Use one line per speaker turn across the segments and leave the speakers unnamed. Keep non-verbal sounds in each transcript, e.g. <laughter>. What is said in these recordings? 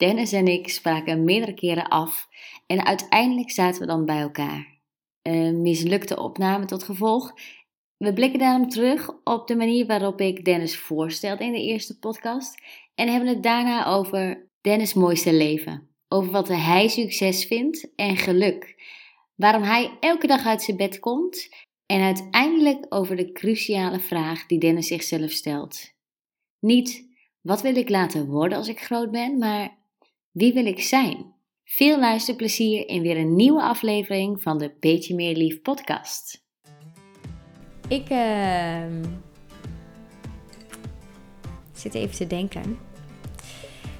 Dennis en ik spraken meerdere keren af en uiteindelijk zaten we dan bij elkaar. Een mislukte opname tot gevolg. We blikken daarom terug op de manier waarop ik Dennis voorstelde in de eerste podcast en hebben het daarna over Dennis' mooiste leven. Over wat hij succes vindt en geluk. Waarom hij elke dag uit zijn bed komt en uiteindelijk over de cruciale vraag die Dennis zichzelf stelt. Niet wat wil ik laten worden als ik groot ben, maar wie wil ik zijn? Veel luisterplezier in weer een nieuwe aflevering van de Beetje Meer Lief podcast. Ik uh, zit even te denken.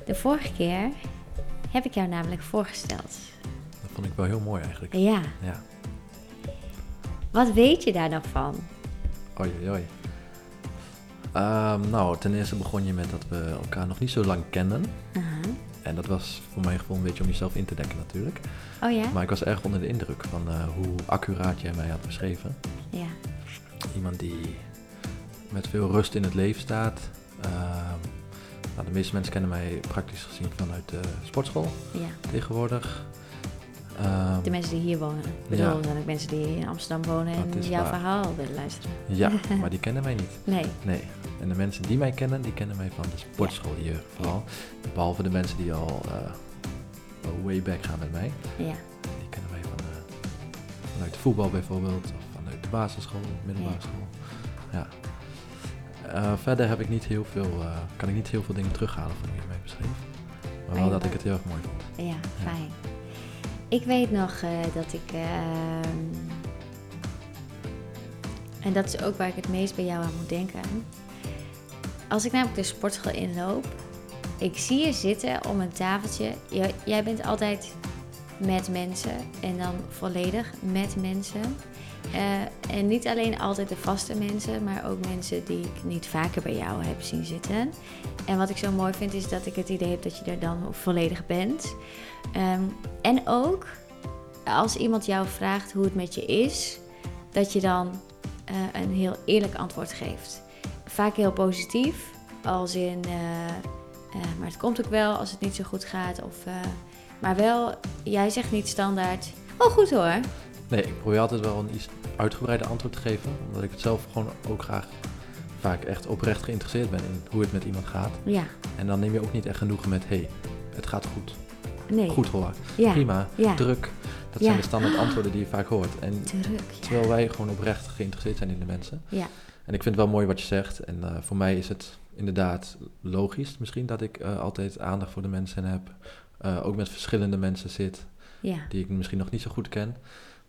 De vorige keer heb ik jou namelijk voorgesteld.
Dat vond ik wel heel mooi eigenlijk.
Ja.
Ja.
Wat weet je daar dan van?
Oei, oei, oei. Ehm, nou, ten eerste begon je met dat we elkaar nog niet zo lang kenden.
Aha.
En dat was voor mij gewoon een beetje om jezelf in te dekken natuurlijk.
Oh ja?
Maar ik was erg onder de indruk van eh, hoe accuraat jij mij had beschreven.
Ja.
Iemand die met veel rust in het leven staat. Ehm, nou, de meeste mensen kennen mij praktisch gezien vanuit de sportschool
Ja.
tegenwoordig.
De mensen die hier wonen. Ik bedoel, zijn ook mensen die in Amsterdam wonen en jouw
waar.
verhaal willen luisteren.
ja, <laughs> maar die kennen mij niet.
Nee.
Nee. En de mensen die mij kennen, die kennen mij van de sportschool hier vooral. Behalve de mensen die al eh, way back gaan met mij.
Ja.
Die kennen mij van, eh, vanuit voetbal bijvoorbeeld, of vanuit de basisschool, middelbare
Ja.
school. Ja. Eh, verder heb ik niet heel veel, kan ik niet heel veel dingen terughalen van hoe je mij beschreef. Maar wel dat ik het heel erg mooi vond.
Ja, fijn. Ik weet nog eh, dat ik. ehm, en dat is ook waar ik het meest bij jou aan moet denken. Als ik namelijk de sportschool inloop, ik zie je zitten om een tafeltje. Jij, jij bent altijd met mensen en dan volledig met mensen. Eh, en niet alleen altijd de vaste mensen, maar ook mensen die ik niet vaker bij jou heb zien zitten. En wat ik zo mooi vind is dat ik het idee heb dat je er dan volledig bent. Ehm, en ook als iemand jou vraagt hoe het met je is, dat je dan eh, een heel eerlijk antwoord geeft. Vaak heel positief, als in, eh, maar het komt ook wel als het niet zo goed gaat. Of, maar wel, jij zegt niet standaard, oh goed hoor.
Nee, ik probeer altijd wel een iets uitgebreider antwoord te geven. Omdat ik het zelf gewoon ook graag vaak echt oprecht geïnteresseerd ben in hoe het met iemand gaat.
Ja,
En dan neem je ook niet echt genoegen met, hé, hey, het gaat goed.
nee.
Goed hoor,
Ja,
prima,
ja.
druk. Dat
Ja.
zijn de standaard antwoorden die je vaak hoort. En
druk.
Terwijl wij gewoon oprecht geïnteresseerd zijn in de mensen.
ja.
En ik vind het wel mooi wat je zegt. En eh, voor mij is het inderdaad logisch misschien dat ik eh, altijd aandacht voor de mensen heb. Eh, ook met verschillende mensen zit
ja.
die ik misschien nog niet zo goed ken.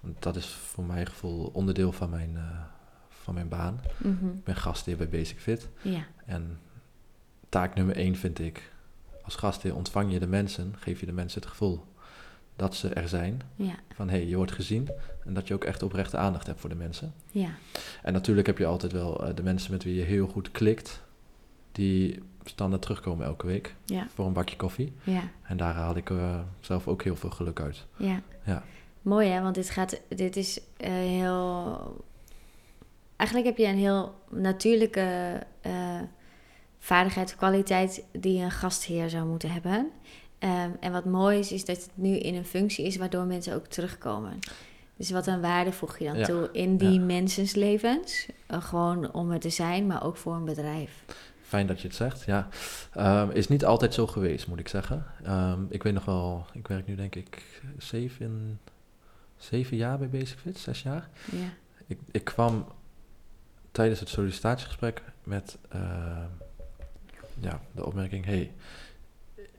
Want dat is voor mijn gevoel onderdeel van mijn, eh, van mijn baan.
Mhm.
Ik ben gastheer bij Basic Fit.
ja.
En taak nummer één vind ik, als gastheer ontvang je de mensen, geef je de mensen het gevoel dat ze er zijn.
ja.
Van hé, hey, je wordt gezien. En dat je ook echt oprechte aandacht hebt voor de mensen.
ja.
En natuurlijk heb je altijd wel eh, de mensen met wie je heel goed klikt, die standaard terugkomen elke week
Ja.
voor een bakje koffie.
ja.
En daar haal ik eh, zelf ook heel veel geluk uit.
Ja. Mooi hè, want dit, gaat, dit is eh, heel. Eigenlijk heb je een heel natuurlijke eh, vaardigheid of kwaliteit die een gastheer zou moeten hebben. Ehm, en wat mooi is, is dat het nu in een functie is waardoor mensen ook terugkomen. Dus wat een waarde voeg je dan
Ja.
toe in die
Ja.
mensenslevens. Uh, gewoon om er te zijn, maar ook voor een bedrijf.
Fijn dat je het zegt, ja. Ehm, is niet altijd zo geweest, moet ik zeggen. Ehm, ik weet nog wel, ik werk nu denk ik zeven, zeven jaar bij Basic Fit, zes jaar.
Ja,
Ik, ik kwam tijdens het sollicitatiegesprek met ehm, ja, de opmerking... hey,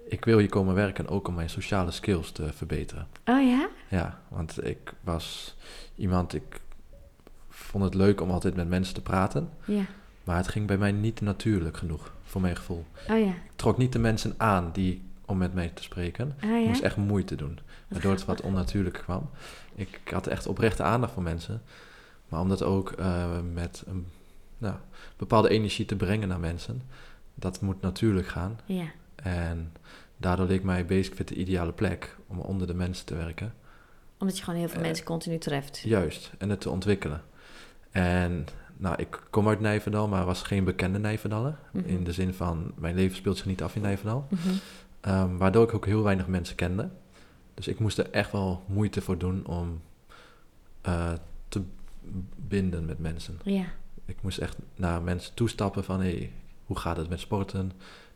ik wil hier komen werken ook om mijn sociale skills te verbeteren.
Oh ja?
Ja, want ik was iemand, ik vond het leuk om altijd met mensen te praten...
Ja.
maar het ging bij mij niet natuurlijk genoeg, voor mijn gevoel.
Oh ja.
Ik trok niet de mensen aan die om met mij te spreken.
Oh
Ik moest echt moeite doen, waardoor het wat onnatuurlijk kwam. Ik had echt oprechte aandacht voor mensen, maar om dat ook eh, met een nou, bepaalde energie te brengen naar mensen, dat moet natuurlijk gaan.
Ja.
En daardoor leek mij Basic Fit de ideale plek om onder de mensen te werken.
Omdat je gewoon heel veel
Eh,
mensen continu treft.
Juist, en het te ontwikkelen. En nou, ik kom uit Nijverdal, maar was geen bekende Nijverdaller.
Mhm.
In de zin van, mijn leven speelt zich niet af in Nijverdal.
Mhm.
Ehm, waardoor ik ook heel weinig mensen kende. Dus ik moest er echt wel moeite voor doen om eh, te binden met mensen.
Ja.
Ik moest echt naar mensen toestappen van... Hey, hoe gaat het met sporten?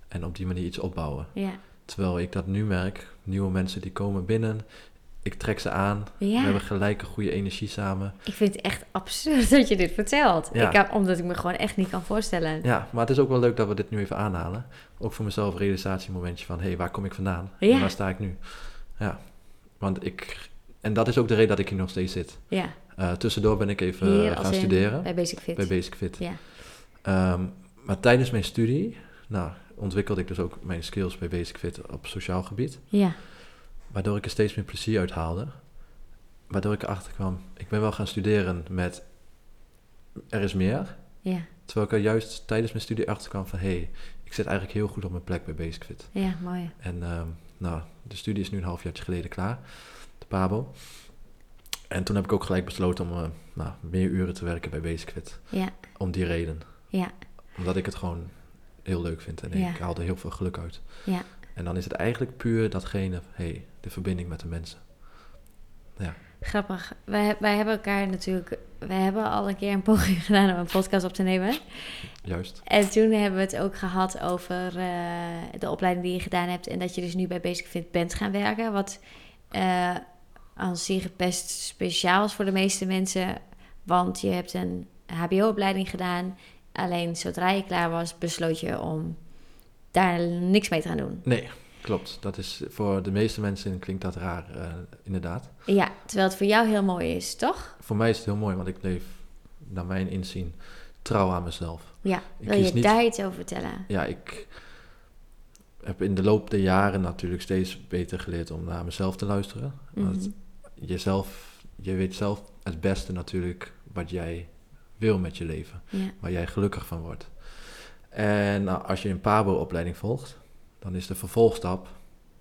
En op die manier iets opbouwen.
Ja.
Terwijl ik dat nu merk, nieuwe mensen die komen binnen, ik trek ze aan, we hebben gelijk een goede energie samen.
Ik vind het echt absurd <laughs> dat je dit vertelt.
Ja.
Ik kan, omdat ik me gewoon echt niet kan voorstellen.
Ja, maar het is ook wel leuk dat we dit nu even aanhalen. Ook voor mezelf een realisatiemomentje van, hé, hey, waar kom ik vandaan?
Ja.
En waar sta ik nu? Ja, want ik... En dat is ook de reden dat ik hier nog steeds zit.
Ja.
Eh, tussendoor ben ik even
Hier
gaan studeren
Bij Basic Fit.
bij Basic Fit.
Ja.
Ehm, maar tijdens mijn studie, nou, ontwikkelde ik dus ook mijn skills bij Basic Fit op sociaal gebied.
Ja.
Waardoor ik er steeds meer plezier uit haalde. Waardoor ik erachter kwam, ik ben wel gaan studeren met er is meer.
Ja.
Terwijl ik er juist tijdens mijn studie achter kwam van hé, hey, ik zit eigenlijk heel goed op mijn plek bij Basic Fit.
Ja, mooi.
En ehm, nou, de studie is nu een halfjaartje geleden klaar, de PABO. En toen heb ik ook gelijk besloten om eh, nou, meer uren te werken bij Basic Fit.
Ja.
Om die reden.
Ja.
Omdat ik het gewoon heel leuk vind en
Ja.
ik haal er heel veel geluk uit.
Ja.
En dan is het eigenlijk puur datgene, hé, hey, de verbinding met de mensen.
Grappig. Wij, wij hebben elkaar natuurlijk... Wij hebben al een keer een poging <laughs> gedaan om een podcast op te nemen.
Juist.
En toen hebben we het ook gehad over eh, de opleiding die je gedaan hebt. En dat je dus nu bij Basic Fit bent gaan werken. Wat eh aan zich best speciaal is voor de meeste mensen. Want je hebt een HBO-opleiding gedaan. Alleen zodra je klaar was, besloot je om daar niks mee te gaan doen.
Nee, klopt. Dat is voor de meeste mensen klinkt dat raar, eh, inderdaad.
Ja, terwijl het voor jou heel mooi is, toch?
Voor mij is het heel mooi, want ik bleef, naar mijn inzien, trouw aan mezelf.
Ja.
Ik
Wil je
niet-
daar iets over vertellen?
Ja, ik heb in de loop der jaren natuurlijk steeds beter geleerd om naar mezelf te luisteren. Want
Mhm.
jezelf, je weet zelf het beste natuurlijk wat jij wil met je leven.
Ja.
waar jij gelukkig van wordt. En nou, als je een PABO-opleiding volgt, dan is de vervolgstap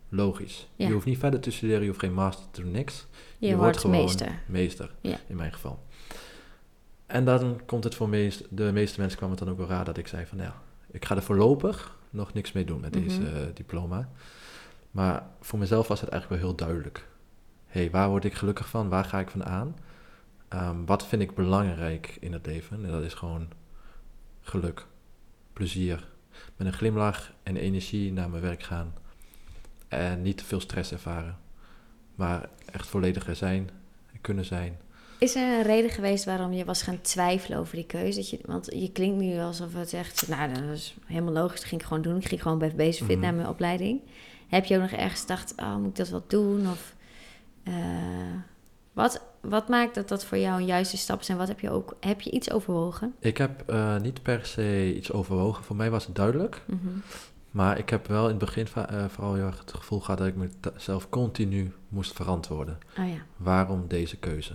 logisch.
Ja.
Je hoeft niet verder te studeren, je hoeft geen master te doen, niks.
Je,
Je
wordt
gewoon-
meester.
Meester,
Ja.
in mijn geval. En dan komt het voor meest, de meeste mensen kwam het dan ook wel raar dat ik zei van ja, ik ga er voorlopig nog niks mee doen met deze
Mhm.
eh, diploma. Maar voor mezelf was het eigenlijk wel heel duidelijk. Hé, hey, waar word ik gelukkig van? Waar ga ik van aan? Ehm, wat vind ik belangrijk in het leven? En dat is gewoon geluk, plezier. Met een glimlach en energie naar mijn werk gaan. En niet te veel stress ervaren. Maar echt volledig er zijn, kunnen zijn.
Is er een reden geweest waarom je was gaan twijfelen over die keuze? Dat je, want je klinkt nu alsof het echt, nou, dat is helemaal logisch. Dat ging ik gewoon doen. Ik ging gewoon bij Basic Fit
Mhm.
naar mijn opleiding. Heb je ook nog ergens gedacht, oh, moet ik dat wel doen? Of eh, wat, wat maakt dat dat voor jou een juiste stap is? En wat heb je ook, heb je iets overwogen?
Ik heb eh, niet per se iets overwogen. Voor mij was het duidelijk.
Mhm.
Maar ik heb wel in het begin eh, vooral heel erg het gevoel gehad dat ik mezelf continu moest verantwoorden.
Oh ja,
Waarom deze keuze?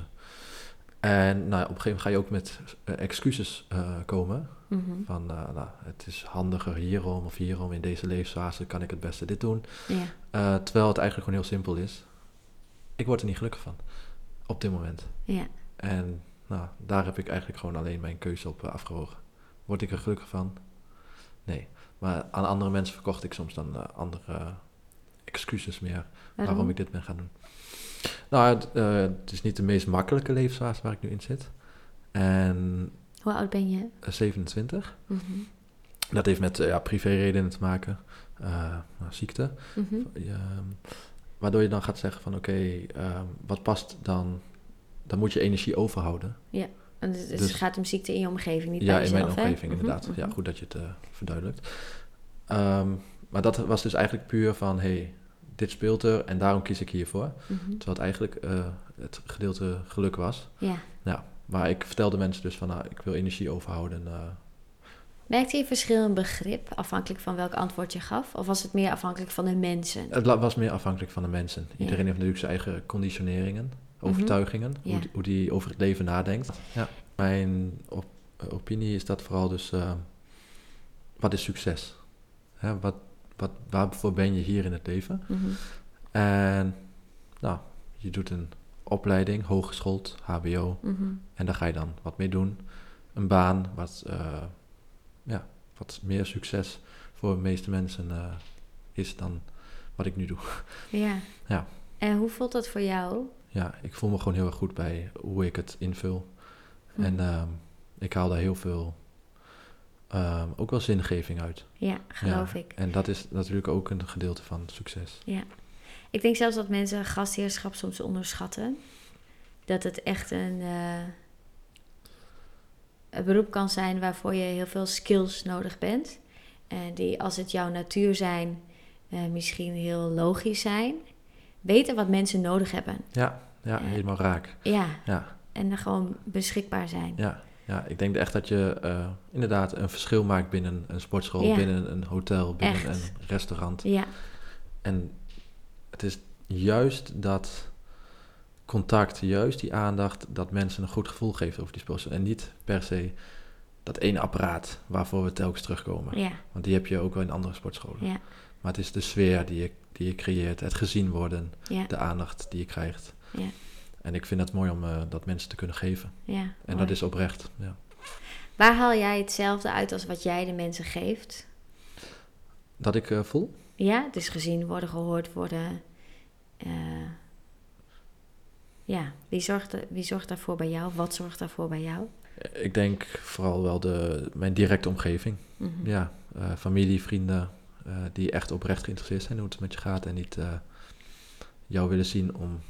En nou, op een gegeven moment ga je ook met eh, excuses komen.
Mhm.
Van nou, het is handiger hierom of hierom. In deze levensfase kan ik het beste dit doen.
ja,
terwijl het eigenlijk gewoon heel simpel is. Ik word er niet gelukkig van. Op dit moment.
ja,
En nou, daar heb ik eigenlijk gewoon alleen mijn keuze op eh, afgewogen. Word ik er gelukkig van? Nee. Maar aan andere mensen verkocht ik soms dan eh, andere eh, excuses meer waarom? ik dit ben gaan doen. Nou, het, het is niet de meest makkelijke levensfase waar ik nu in zit. En
Hoe oud ben je?
eh, 27.
Mhm.
Dat heeft met ja, privéredenen te maken. Ziekte.
Mhm.
Ehm, waardoor je dan gaat zeggen van oké, ehm, wat past dan? Dan moet je energie overhouden.
Het, het
Dus-
gaat om ziekte in je omgeving, niet
ja,
bij
in
jezelf,
mijn
hè?
omgeving
Mhm,
inderdaad. Ja,
mhm.
goed dat je het eh, verduidelijkt. Ehm, maar dat was dus eigenlijk puur van hey, dit speelt er en daarom kies ik hiervoor.
Mhm.
Terwijl het eigenlijk eh, het gedeelte geluk was.
Ja.
Ja, maar ik vertelde mensen dus van nou, ik wil energie overhouden. En, eh,
Merkte je verschil in begrip afhankelijk van welk antwoord je gaf? Of was het meer afhankelijk van de mensen?
het was meer afhankelijk van de mensen.
Ja.
Iedereen heeft natuurlijk zijn eigen conditioneringen, overtuigingen,
Ja.
hoe, die- hoe die over het leven nadenkt. Ja. Mijn op- opinie is dat vooral dus, eh, wat is succes? Hè, wat, wat, waarvoor ben je hier in het leven?
Mhm.
En nou, je doet een opleiding, hogesschoold, HBO,
Mhm.
en daar ga je dan wat mee doen. Een baan, wat, eh, wat meer succes voor de meeste mensen eh, is dan wat ik nu doe.
Ja.
Ja.
En hoe voelt dat voor jou?
Ja, ik voel me gewoon heel erg goed bij hoe ik het invul.
Hm.
En ehm, ik haal daar heel veel, ehm, ook wel zingeving uit.
Ja, geloof
Ja,
ik.
En dat is natuurlijk ook een gedeelte van succes.
Ja. Ik denk zelfs dat mensen gastheerschap soms onderschatten. Dat het echt een, eh, een beroep kan zijn waarvoor je heel veel skills nodig bent. En die als het jouw natuur zijn, eh, misschien heel logisch zijn. Weten wat mensen nodig hebben.
Ja, ja, helemaal raak.
Ja,
Ja,
en dan gewoon beschikbaar zijn.
ja, ja, ik denk echt dat je eh, inderdaad een verschil maakt binnen een sportschool,
Ja.
binnen een hotel, binnen
Echt.
een restaurant.
Ja,
En het is juist dat contact, juist die aandacht, dat mensen een goed gevoel geeft over die sportschool. En niet per se dat ene apparaat waarvoor we telkens terugkomen.
ja,
Want die heb je ook wel in andere sportscholen.
ja,
Maar het is de sfeer die je, die je creëert, het gezien worden,
ja,
de aandacht die je krijgt.
ja,
En ik vind het mooi om eh, dat mensen te kunnen geven.
ja.
En
mooi.
dat is oprecht. Ja.
Waar haal jij hetzelfde uit als wat jij de mensen geeft?
Dat ik eh, voel?
Ja, dus gezien worden, gehoord worden. Eh, ja, wie zorgt, wie zorgt daarvoor bij jou? Wat zorgt daarvoor bij jou?
Ik denk vooral wel de, mijn directe omgeving.
Mhm.
Ja, eh, familie, vrienden eh, die echt oprecht geïnteresseerd zijn in hoe het met je gaat en niet eh, jou willen zien om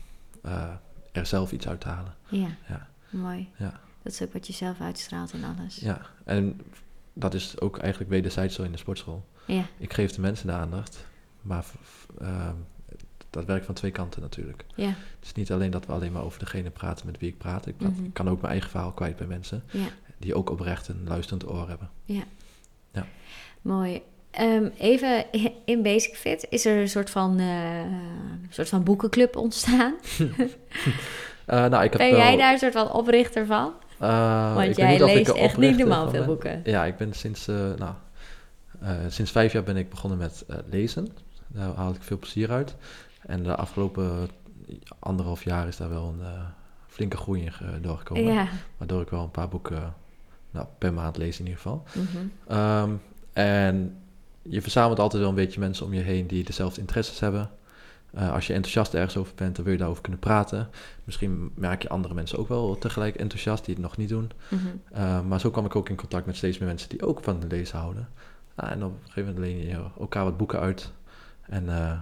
er zelf iets uit te halen.
Ja,
Ja.
mooi.
Ja.
Dat is ook wat je zelf uitstraalt in alles.
Ja, en dat is ook eigenlijk wederzijds zo in de sportschool.
Ja,
Ik geef de mensen de aandacht, maar ehm, dat werkt van twee kanten natuurlijk.
ja,
Het is niet alleen dat we alleen maar over degene praten met wie ik praat. Ik, praat-
Mhm.
kan ook mijn eigen verhaal kwijt bij mensen
ja,
die ook oprecht een luisterend oor hebben.
mooi. Ehm, even in Basic Fit is er een soort van, een soort van boekenclub ontstaan. <laughs>
Eh, nou, ik heb
Ben jij daar een soort van oprichter van?
eh,
Want jij
niet of ik
leest echt niet normaal veel boeken.
Ja, ik ben sinds, nou, sinds vijf jaar ben ik begonnen met lezen. Daar haal ik veel plezier uit. En de afgelopen anderhalf jaar is daar wel een eh, flinke groei in ge- doorgekomen.
Ja.
Waardoor ik wel een paar boeken nou, per maand lees in ieder geval.
Mhm.
Ehm, en je verzamelt altijd wel een beetje mensen om je heen die dezelfde interesses hebben. Eh, als je enthousiast ergens over bent, dan wil je daarover kunnen praten. Misschien merk je andere mensen ook wel tegelijk enthousiast die het nog niet doen.
Mhm.
Uh, maar zo kwam ik ook in contact met steeds meer mensen die ook van lezen houden. Ah, en op een gegeven moment leen je elkaar wat boeken uit. En eh,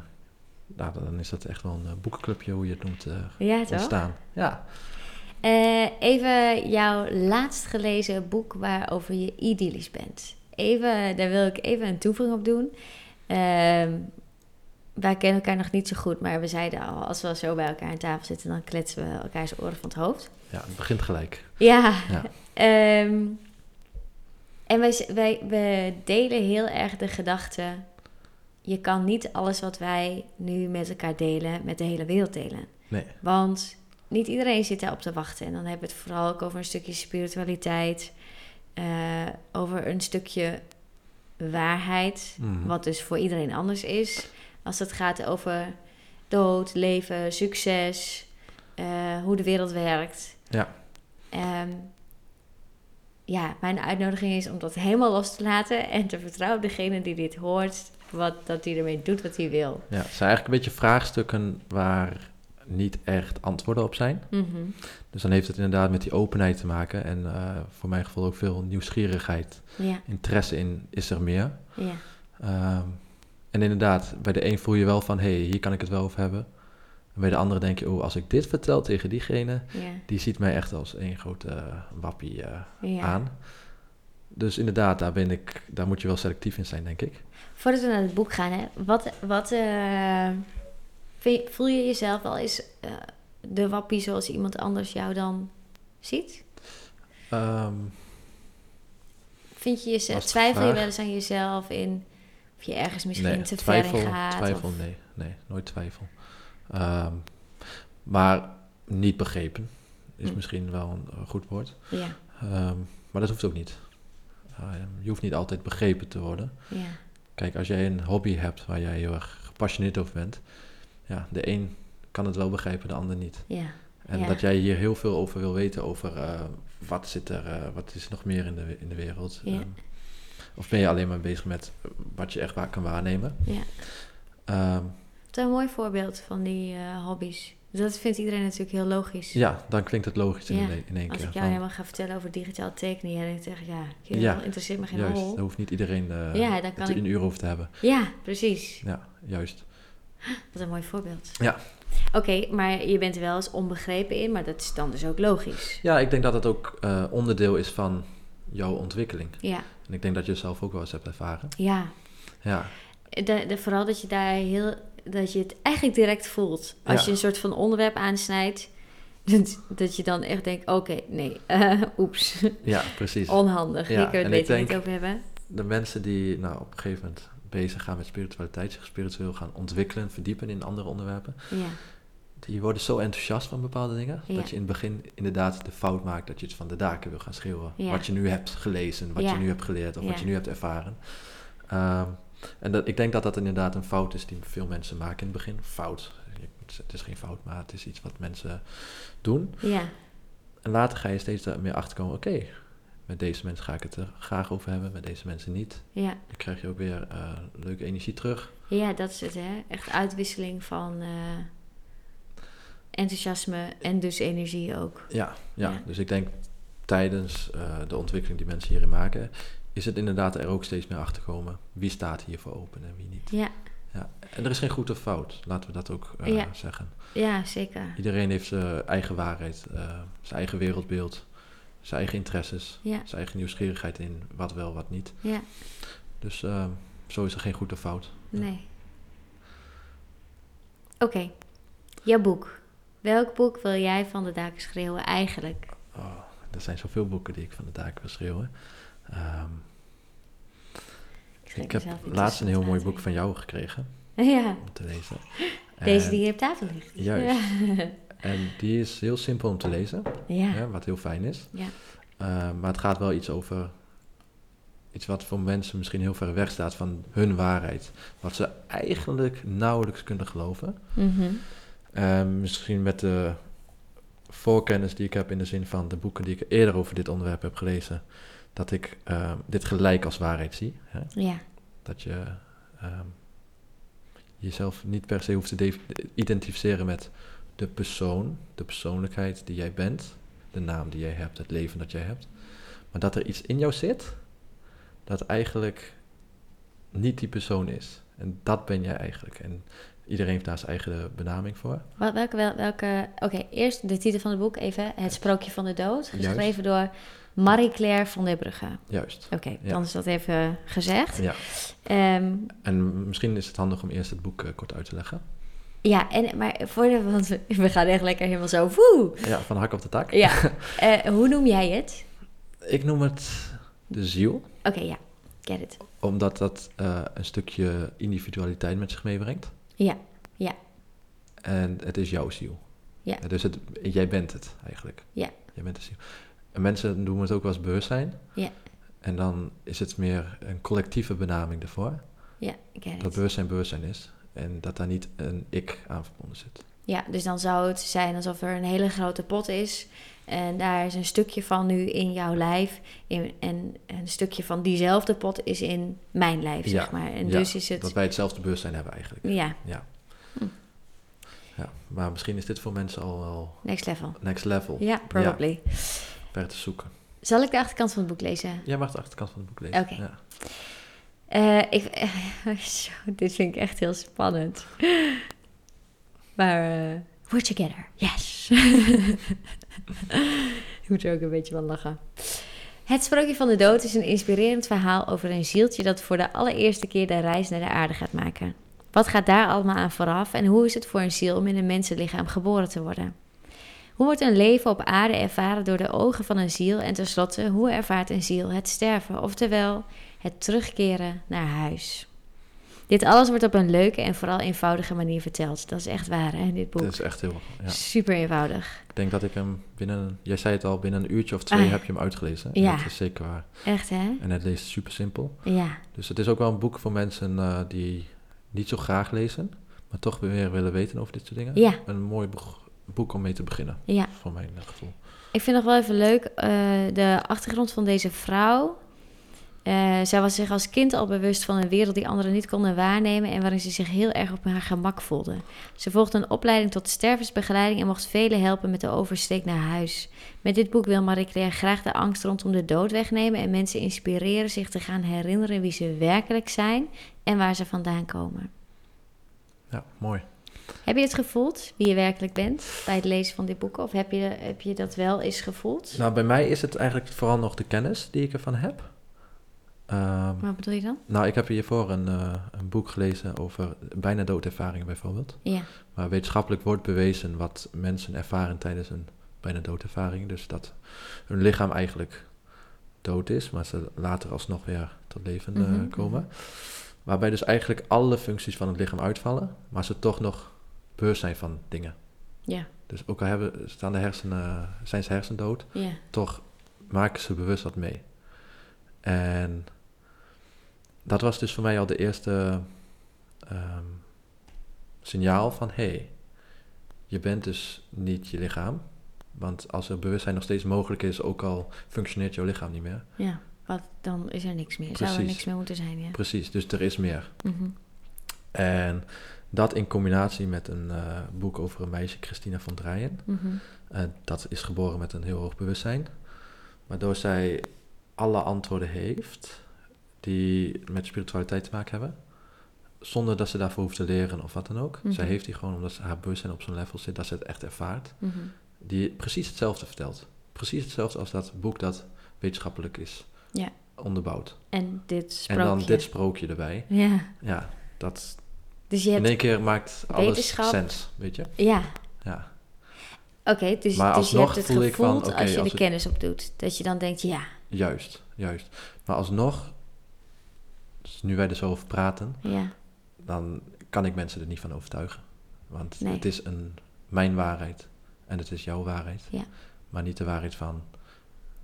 nou, dan is dat echt wel een eh, boekenclubje, hoe je het noemt, eh,
Ja,
ontstaan. Ja.
Eh, even jouw laatst gelezen boek waarover je idyllisch bent. Even, daar wil ik even een toevoeging op doen. Ehm, wij kennen elkaar nog niet zo goed, maar we zeiden al, als we zo bij elkaar aan tafel zitten, dan kletsen we elkaars oren van het hoofd.
ja, het begint gelijk.
Ja.
Ja. <laughs>
Ehm, en wij, wij, we delen heel erg de gedachte, je kan niet alles wat wij nu met elkaar delen, met de hele wereld delen.
Nee.
Want niet iedereen zit daarop te wachten. En dan hebben we het vooral ook over een stukje spiritualiteit. eh, over een stukje waarheid.
Mhm.
Wat dus voor iedereen anders is. Als het gaat over dood, leven, succes. eh, hoe de wereld werkt.
Ja.
Ehm, ja, mijn uitnodiging is om dat helemaal los te laten. En te vertrouwen op degene die dit hoort. Wat, dat hij ermee doet wat hij wil.
Ja, het zijn eigenlijk een beetje vraagstukken waar niet echt antwoorden op zijn.
Mhm.
Dus dan heeft het inderdaad met die openheid te maken. En eh, voor mijn gevoel ook veel nieuwsgierigheid.
Ja,
Interesse in is er meer.
ja,
Ehm, en inderdaad, bij de een voel je wel van, hé, hey, hier kan ik het wel over hebben. En bij de andere denk je, oh, als ik dit vertel tegen diegene,
ja,
die ziet mij echt als één grote wappie eh, aan. Dus inderdaad, daar, ben ik, daar moet je wel selectief in zijn, denk ik.
Voordat we naar het boek gaan, hè, wat, wat eh, je- voel je jezelf wel eens eh, de wappie zoals iemand anders jou dan ziet?
Ehm,
Vind je jezelf, twijfel je wel eens aan jezelf in of je ergens misschien
nee,
te
twijfel,
ver in gaat?
twijfel,
of-
nee, nee, nooit twijfel. Ehm, maar niet begrepen is
Hm.
misschien wel een, goed woord.
Ja,
Ehm, maar dat hoeft ook niet. Ehm, je hoeft niet altijd begrepen te worden.
ja,
Kijk, als jij een hobby hebt waar jij heel erg gepassioneerd over bent, ja, de een kan het wel begrijpen, de ander niet.
ja,
En
Ja.
dat jij hier heel veel over wil weten, over eh, wat zit er, eh, wat is er nog meer in de, in de wereld.
Ja.
Ehm, of ben je alleen maar bezig met wat je echt waar kan waarnemen.
ja,
Ehm,
Wat een mooi voorbeeld van die eh, hobby's. Dat vindt iedereen natuurlijk heel logisch.
Ja, dan klinkt het logisch in,
Ja,
in één
Als
keer.
ik jou
van-
helemaal ga vertellen over digitaal tekenen, jij denkt echt, ja, heel,
Ja,
interesseert me geen
juist,
hol.
daar hoeft niet iedereen eh
Ja, dan kan
het
ik-
een uur over te hebben.
Ja, precies.
Ja, juist.
Wat een mooi voorbeeld.
Ja.
Oké, maar je bent er wel eens onbegrepen in, maar dat is dan dus ook logisch.
Ja, ik denk dat het ook eh, onderdeel is van jouw ontwikkeling.
Ja,
En ik denk dat je het zelf ook wel eens hebt ervaren.
ja.
Ja,
De, de, vooral dat je daar heel, dat je het eigenlijk direct voelt. Als
Ja.
je een soort van onderwerp aansnijdt, dat, dat je dan echt denkt, oké, nee, <laughs> eh, oeps,
ja precies.
onhandig.
Ja,
Hier kunnen we het beter niet over hebben.
De mensen die nou, op een gegeven moment bezig gaan met spiritualiteit, zich spiritueel gaan ontwikkelen, verdiepen in andere onderwerpen,
Ja,
die worden zo enthousiast van bepaalde dingen,
Ja.
dat je in het begin inderdaad de fout maakt dat je het van de daken wil gaan schreeuwen.
Ja.
Wat je nu hebt gelezen, wat je nu hebt geleerd of wat je nu hebt ervaren. Ehm, en dat, ik denk dat dat inderdaad een fout is die veel mensen maken in het begin. Fout. Het is geen fout, maar het is iets wat mensen doen.
ja,
En later ga je steeds er meer achter komen, oké, met deze mensen ga ik het er graag over hebben, met deze mensen niet.
ja.
Dan krijg je ook weer eh, leuke energie terug.
Ja, dat is het, hè. Echt uitwisseling van eh, enthousiasme en dus energie ook.
Ja, ja.
Ja.
dus ik denk tijdens eh, de ontwikkeling die mensen hierin maken, is het inderdaad er ook steeds meer achter komen. Wie staat hier voor open en wie niet.
Ja,
Ja. En er is geen goed of fout, laten we dat ook eh,
Ja.
zeggen.
ja zeker.
Iedereen heeft zijn eigen waarheid, eh, zijn eigen wereldbeeld, zijn eigen interesses,
Ja,
zijn eigen nieuwsgierigheid in wat wel, wat niet.
ja,
Dus eh, zo is er geen goed of fout.
nee. Oké, jouw boek. Welk boek wil jij van de daken schreeuwen eigenlijk?
Oh, er zijn zoveel boeken die ik van de daken wil schreeuwen. Ehm, ik heb laatst een heel mooi boek van jou gekregen
Ja,
om te lezen.
deze
En-
die hier op tafel ligt.
Juist. <laughs> En die is heel simpel om te lezen,
Ja,
wat heel fijn is.
ja,
Eh, maar het gaat wel iets over iets wat voor mensen misschien heel ver weg staat van hun waarheid. Wat ze eigenlijk nauwelijks kunnen geloven. Eh, misschien met de voorkennis die ik heb in de zin van de boeken die ik eerder over dit onderwerp heb gelezen. Dat ik eh, dit gelijk als waarheid zie. Hè?
ja,
Dat je ehm, jezelf niet per se hoeft te de- identificeren met de persoon, de persoonlijkheid die jij bent, de naam die jij hebt, het leven dat jij hebt. Maar dat er iets in jou zit dat eigenlijk niet die persoon is. En dat ben jij eigenlijk. En iedereen heeft daar zijn eigen benaming voor.
Welke, wel- welke... Oké, eerst de titel van het boek even. Het Sprookje van de Dood. Geschreven door Marie-Claire van der Brugge.
Juist.
Oké,
Ja.
dan is dat even gezegd.
Ja.
Ehm,
En misschien is het handig om eerst het boek eh, kort uit te leggen.
ja, en, maar voor de, want we, we gaan echt lekker helemaal zo... Woe!
Ja, van hak op de tak.
Ja, <laughs> Eh, hoe noem jij het?
Ik noem het de ziel.
Oké, ja, get it.
Omdat dat eh, een stukje individualiteit met zich meebrengt.
Ja, ja,
En het is jouw ziel.
Ja.
Dus het, jij bent het eigenlijk.
Ja.
Jij bent de ziel. En mensen noemen het ook wel eens bewustzijn.
Ja.
En dan is het meer een collectieve benaming ervoor.
ja, ik
Dat bewustzijn bewustzijn is. En dat daar niet een ik aan verbonden zit.
Ja, dus dan zou het zijn alsof er een hele grote pot is. En daar is een stukje van nu in jouw lijf. In, en een stukje van diezelfde pot is in mijn lijf,
Ja,
zeg maar. En
ja,
dus is het...
Dat wij hetzelfde bewustzijn hebben eigenlijk.
Ja,
Ja. Maar misschien is dit voor mensen al wel
next level.
next level.
Ja, probably.
Ver te zoeken.
Zal ik de achterkant van het boek lezen?
Jij mag de achterkant van het boek lezen.
Oké.
Ja.
Eh, ik, <laughs> zo, dit vind ik echt heel spannend. Maar, eh we're together. Yes. <laughs> ik moet er ook een beetje van lachen. Het Sprookje van de Dood is een inspirerend verhaal over een zieltje dat voor de allereerste keer de reis naar de aarde gaat maken. Wat gaat daar allemaal aan vooraf en hoe is het voor een ziel om in een mensenlichaam geboren te worden? Hoe wordt een leven op aarde ervaren door de ogen van een ziel en tenslotte, hoe ervaart een ziel het sterven, oftewel het terugkeren naar huis? Dit alles wordt op een leuke en vooral eenvoudige manier verteld. Dat is echt waar, hè, dit boek.
Dat is echt heel... Ja.
Super eenvoudig.
Ik denk dat ik hem binnen... Jij zei het al, binnen een uurtje of twee
Ah,
heb je hem uitgelezen. En
ja.
Dat is zeker waar.
Echt, hè?
En het leest super simpel.
Ja,
Dus het is ook wel een boek voor mensen eh, die niet zo graag lezen, maar toch weer willen weten over dit soort dingen.
ja,
Een mooi boek, boek om mee te beginnen,
ja.
voor mijn eh, gevoel.
Ik vind nog wel even leuk eh, de achtergrond van deze vrouw. Eh, zij was zich als kind al bewust van een wereld die anderen niet konden waarnemen en waarin ze zich heel erg op haar gemak voelde. Ze volgde een opleiding tot stervensbegeleiding en mocht velen helpen met de oversteek naar huis. Met dit boek wil Marie Claire graag de angst rondom de dood wegnemen en mensen inspireren zich te gaan herinneren wie ze werkelijk zijn en waar ze vandaan komen.
Ja, mooi.
Heb je het gevoeld, wie je werkelijk bent, bij het lezen van dit boek? Of heb je, heb je dat wel eens gevoeld?
Nou, bij mij is het eigenlijk vooral nog de kennis die ik ervan heb. Ehm,
Wat bedoel je dan?
nou, ik heb hiervoor een, eh, een boek gelezen over bijna doodervaringen bijvoorbeeld.
Ja,
Waar wetenschappelijk wordt bewezen wat mensen ervaren tijdens een bijna doodervaring. Dus dat hun lichaam eigenlijk dood is, maar ze later alsnog weer tot leven eh,
Mhm,
komen.
mhm.
Waarbij dus eigenlijk alle functies van het lichaam uitvallen, maar ze toch nog bewust zijn van dingen.
ja,
Dus ook al hebben, staan de hersenen, zijn ze hersendood,
ja.
toch maken ze bewust wat mee. En dat was dus voor mij al de eerste ehm, signaal van hé, hey, je bent dus niet je lichaam. Want als er bewustzijn nog steeds mogelijk is, ook al functioneert jouw lichaam niet meer.
Ja, wat, dan is er niks meer. Zou er
Precies.
niks meer moeten zijn, ja.
Precies, dus er is meer.
Mhm.
En dat in combinatie met een eh, boek over een meisje, Christina van Drijen.
Mhm.
Eh, dat is geboren met een heel hoog bewustzijn. Waardoor zij alle antwoorden heeft die met spiritualiteit te maken hebben. Zonder dat ze daarvoor hoeft te leren of wat dan ook.
Mhm.
Zij heeft die gewoon omdat ze haar bewustzijn op zo'n level zit dat ze het echt ervaart.
Mhm.
Die precies hetzelfde vertelt. Precies hetzelfde als dat boek dat wetenschappelijk is
Ja.
onderbouwd.
En dit sprookje.
En dan dit sprookje erbij.
Ja,
Ja, dat
dus je
in
hebt...
één keer maakt alles sens, weet je?
Ja,
Ja.
oké. dus,
Maar
dus je hebt het
van,
gevoeld als je
als
de
het-
kennis opdoet. Dat je dan denkt, ja,
Juist, juist. Maar alsnog, dus nu wij er zo over praten,
ja,
dan kan ik mensen er niet van overtuigen. Want
Nee.
het is een, mijn waarheid en het is jouw waarheid.
Ja.
Maar niet de waarheid van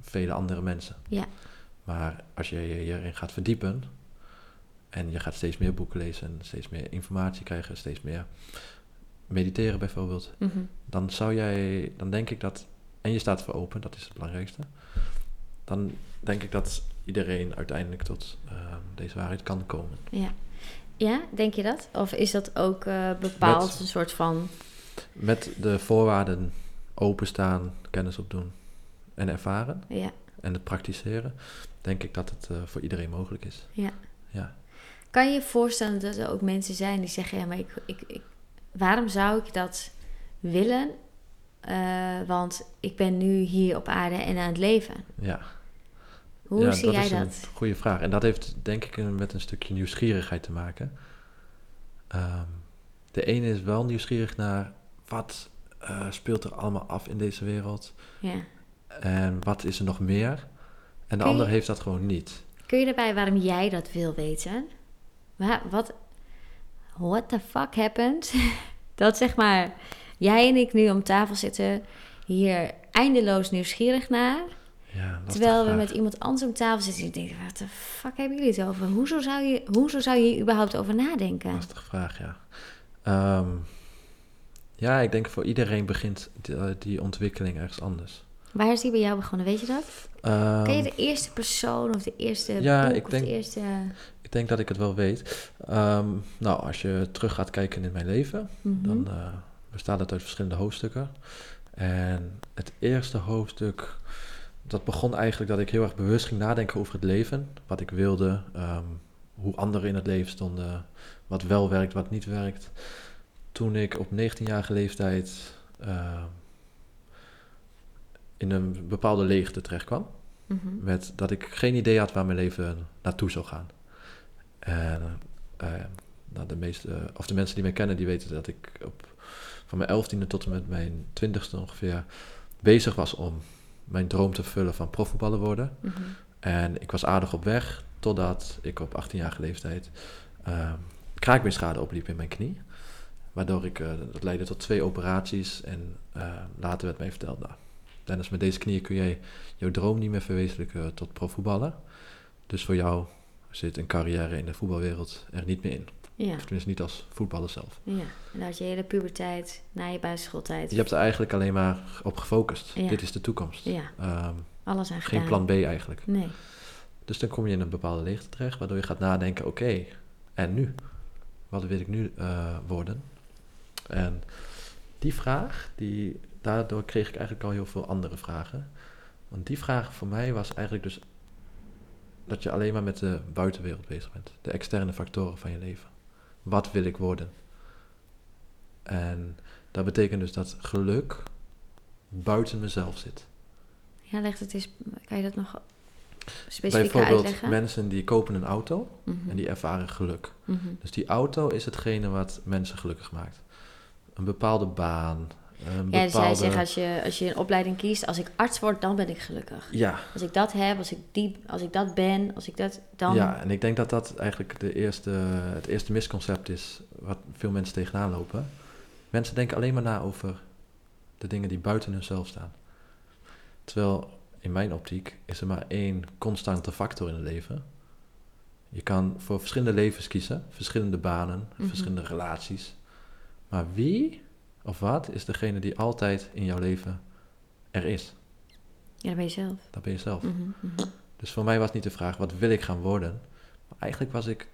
vele andere mensen.
Ja.
Maar als je je hierin gaat verdiepen en je gaat steeds meer boeken lezen en steeds meer informatie krijgen, steeds meer mediteren bijvoorbeeld,
mhm.
dan zou jij, dan denk ik dat, en je staat voor open, dat is het belangrijkste, dan denk ik dat iedereen uiteindelijk tot ehm, deze waarheid kan komen.
ja. Ja, denk je dat? Of is dat ook eh, bepaald
Met-
een soort van...
Met de voorwaarden openstaan, kennis opdoen en ervaren
Ja,
en het praktiseren, denk ik dat het eh, voor iedereen mogelijk is.
ja. Kan je je voorstellen dat er ook mensen zijn die zeggen: ja, maar ik, ik, ik, waarom zou ik dat willen? Eh, want ik ben nu hier op aarde en aan het leven.
Ja.
Hoe
ja,
zie jij
is
dat?
een goede vraag. En dat heeft denk ik met een stukje nieuwsgierigheid te maken. Ehm, de ene is wel nieuwsgierig naar wat eh, speelt er allemaal af in deze wereld
Ja.
en wat is er nog meer. En de
je-
ander heeft dat gewoon niet.
Kun je erbij waarom jij dat wil weten? Wa- Wat? What the fuck happened? <laughs> dat zeg maar, jij en ik nu om tafel zitten, hier eindeloos nieuwsgierig naar.
Ja,
Terwijl we
vraag.
met iemand anders om tafel zitten en denkt, wat de fuck hebben jullie het over? Hoezo zou je, hoezo zou je hier überhaupt over nadenken?
Lastige vraag, ja. Ehm, ja, ik denk voor iedereen begint die, eh, die ontwikkeling ergens anders.
Waar is die bij jou begonnen, weet je dat?
Ehm,
Ken je de eerste persoon of de eerste
Ja,
boek
ik
of
denk-
de eerste...
Denk dat ik het wel weet. Ehm, nou, als je terug gaat kijken in mijn leven,
Mhm.
dan eh, bestaat het uit verschillende hoofdstukken. En het eerste hoofdstuk, dat begon eigenlijk dat ik heel erg bewust ging nadenken over het leven. Wat ik wilde, ehm, hoe anderen in het leven stonden, wat wel werkt, wat niet werkt. Toen ik op 19-jarige leeftijd ehm, in een bepaalde leegte terecht kwam.
Mhm.
Met dat ik geen idee had waar mijn leven naartoe zou gaan. En eh, nou, de, meeste, of de mensen die mij kennen, die weten dat ik op, van mijn elftiende tot en met mijn twintigste ongeveer bezig was om mijn droom te vullen van profvoetballer worden.
Mhm.
En ik was aardig op weg totdat ik op 18-jarige leeftijd uh, kraakbeenschade opliep in mijn knie. Waardoor ik, uh, dat leidde tot twee operaties en uh, later werd mij verteld, nou, Dennis, met deze knieën kun jij jouw droom niet meer verwezenlijken tot profvoetballer. Dus voor jou zit een carrière in de voetbalwereld er niet meer in.
Ja.
Of tenminste niet als voetballer zelf.
Ja, en had je hele puberteit, na je basisschooltijd.
Je hebt er eigenlijk alleen maar op gefocust.
Ja.
Dit is de toekomst.
Ja,
Um,
alles aan
geen plan B eigenlijk.
Nee.
Dus dan kom je in een bepaalde leegte terecht, waardoor je gaat nadenken, oké, en nu? Wat wil ik nu eh, worden? En die vraag, die, daardoor kreeg ik eigenlijk al heel veel andere vragen. Want die vraag voor mij was eigenlijk dus dat je alleen maar met de buitenwereld bezig bent. De externe factoren van je leven. Wat wil ik worden? En dat betekent dus dat geluk buiten mezelf zit.
Ja, leg het eens, kan je dat nog specifiek
Bijvoorbeeld
uitleggen?
mensen die kopen een auto
Mhm.
en die ervaren geluk.
Mhm.
Dus die auto is hetgene wat mensen gelukkig maakt. Een bepaalde baan. Een
Ja,
bepaalde...
zegt als je, als je een opleiding kiest, als ik arts word, dan ben ik gelukkig.
Ja,
Als ik dat heb, als ik, die, als ik dat ben, als ik dat, dan...
ja, en ik denk dat dat eigenlijk de eerste, het eerste misconcept is wat veel mensen tegenaan lopen. Mensen denken alleen maar na over de dingen die buiten hunzelf staan. Terwijl in mijn optiek is er maar één constante factor in het leven. Je kan voor verschillende levens kiezen, verschillende banen,
Mhm.
verschillende relaties. Maar wie of wat is degene die altijd in jouw leven er is?
Ja, dat ben je zelf.
Dat ben je zelf.
Mhm, mhm.
Dus voor mij was niet de vraag, wat wil ik gaan worden? Maar eigenlijk was ik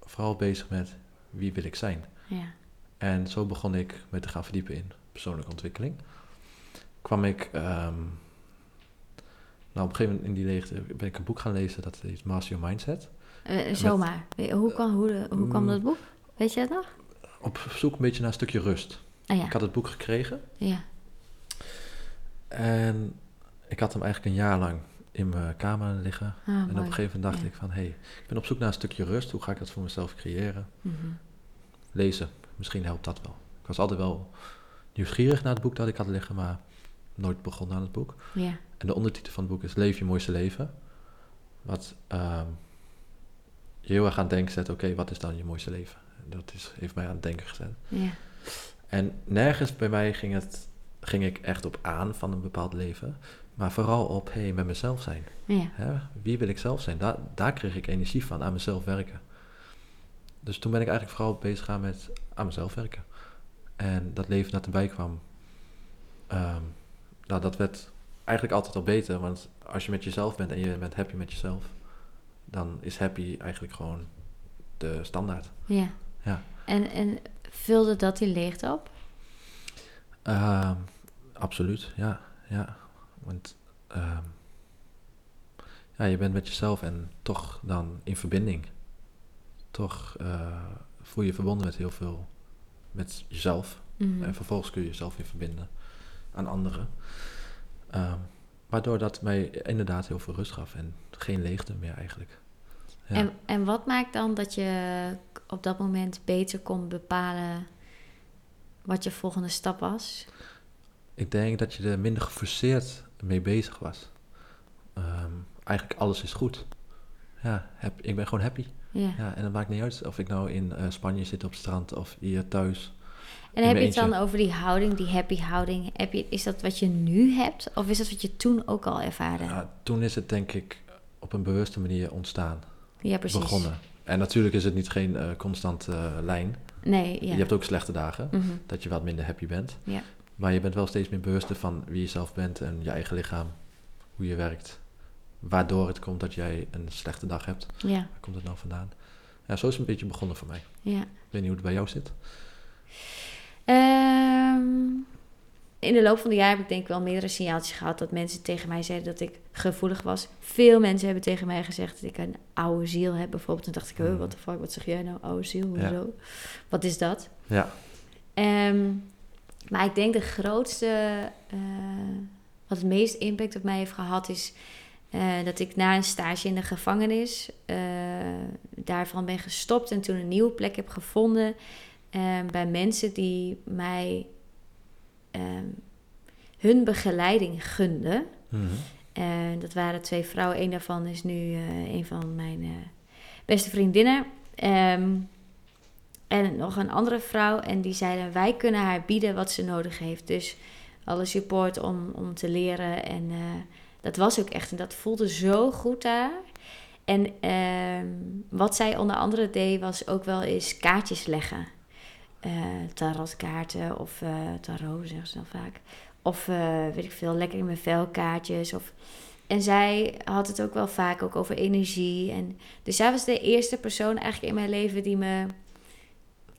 vooral bezig met, wie wil ik zijn?
Ja.
En zo begon ik me te gaan verdiepen in persoonlijke ontwikkeling. Kwam ik, ehm, nou op een gegeven moment in die leegte ben ik een boek gaan lezen, dat heet Master Your Mindset.
Eh, zomaar. Hoe, kwam, hoe, hoe kwam
Mm.
dat boek? Weet je het nog?
Op zoek een beetje naar een stukje rust.
Ah ja.
Ik had het boek gekregen
ja.
en ik had hem eigenlijk een jaar lang in mijn kamer liggen.
Ah,
en op een gegeven moment dacht
Ja.
ik van, hé, hey, ik ben op zoek naar een stukje rust. Hoe ga ik dat voor mezelf creëren?
Mhm.
lezen. Misschien helpt dat wel. Ik was altijd wel nieuwsgierig naar het boek dat ik had liggen, maar nooit begonnen aan het boek.
Ja.
En de ondertitel van het boek is Leef je mooiste leven. Wat ehm, je heel erg aan het denken zet, oké, wat is dan je mooiste leven? Dat is, heeft mij aan het denken gezet.
Ja.
En nergens bij mij ging, het, ging ik echt op aan van een bepaald leven, maar vooral op, hé, hey, met mezelf zijn.
Ja.
Hè? Wie wil ik zelf zijn? Daar, daar kreeg ik energie van, aan mezelf werken. Dus toen ben ik eigenlijk vooral bezig gaan met aan mezelf werken. En dat leven dat erbij kwam, ehm, nou, dat werd eigenlijk altijd al beter. Want als je met jezelf bent en je bent happy met jezelf, dan is happy eigenlijk gewoon de standaard.
ja.
Ja.
En, en vulde dat die leegte op?
Ehm, absoluut, ja. ja. Want ehm, ja, je bent met jezelf en toch dan in verbinding. Toch eh, voel je je verbonden met heel veel, met jezelf.
Mhm.
En vervolgens kun je jezelf weer verbinden aan anderen. Ehm, waardoor dat mij inderdaad heel veel rust gaf en geen leegte meer eigenlijk. Ja.
En, en wat maakt dan dat je op dat moment beter kon bepalen wat je volgende stap was?
Ik denk dat je er minder geforceerd mee bezig was. Ehm, eigenlijk alles is goed. Ja, hap- ik ben gewoon happy.
Ja.
Ja, en het maakt niet uit of ik nou in eh, Spanje zit op het strand of hier thuis.
En heb je het dan over die houding, die happy houding? Heb je, is dat wat je nu hebt? Of is dat wat je toen ook al ervaarde? Ja,
toen is het denk ik op een bewuste manier ontstaan,
precies.
begonnen. En natuurlijk is het niet geen eh, constante eh, lijn.
Nee, ja.
Je hebt ook slechte dagen,
Mhm.
dat je wat minder happy bent.
Ja.
Maar je bent wel steeds meer bewust van wie je zelf bent en je eigen lichaam, hoe je werkt. Waardoor het komt dat jij een slechte dag hebt.
Ja,
Waar komt het nou vandaan? Ja, zo is het een beetje begonnen voor mij.
ja.
Ik weet niet hoe het bij jou zit.
Ehm, in de loop van de jaren heb ik denk ik wel meerdere signaaltjes gehad dat mensen tegen mij zeiden dat ik gevoelig was. Veel mensen hebben tegen mij gezegd dat ik een oude ziel heb bijvoorbeeld. Toen dacht ik, huh,
Mhm.
wat de fuck, wat zeg jij nou, oude ziel,
Ja.
hoezo? Wat is dat?
Ja,
Ehm, maar ik denk de grootste, eh, wat het meest impact op mij heeft gehad, is eh, dat ik na een stage in de gevangenis eh, daarvan ben gestopt en toen een nieuwe plek heb gevonden bij mensen die mij ehm, hun begeleiding gunden.
Mhm.
En dat waren twee vrouwen. Een daarvan is nu eh, een van mijn eh, beste vriendinnen. Ehm, en nog een andere vrouw. En die zeiden: Wij kunnen haar bieden wat ze nodig heeft. Dus alle support om, om te leren. En eh, dat was ook echt. En dat voelde zo goed daar. En ehm, wat zij onder andere deed, was ook wel eens kaartjes leggen. Eh tarotkaarten of eh tarot, zeggen ze dan vaak. Of eh, weet ik veel, lekker in mijn vel kaartjes. Of, En zij had het ook wel vaak ook over energie. En, dus zij was de eerste persoon eigenlijk in mijn leven die me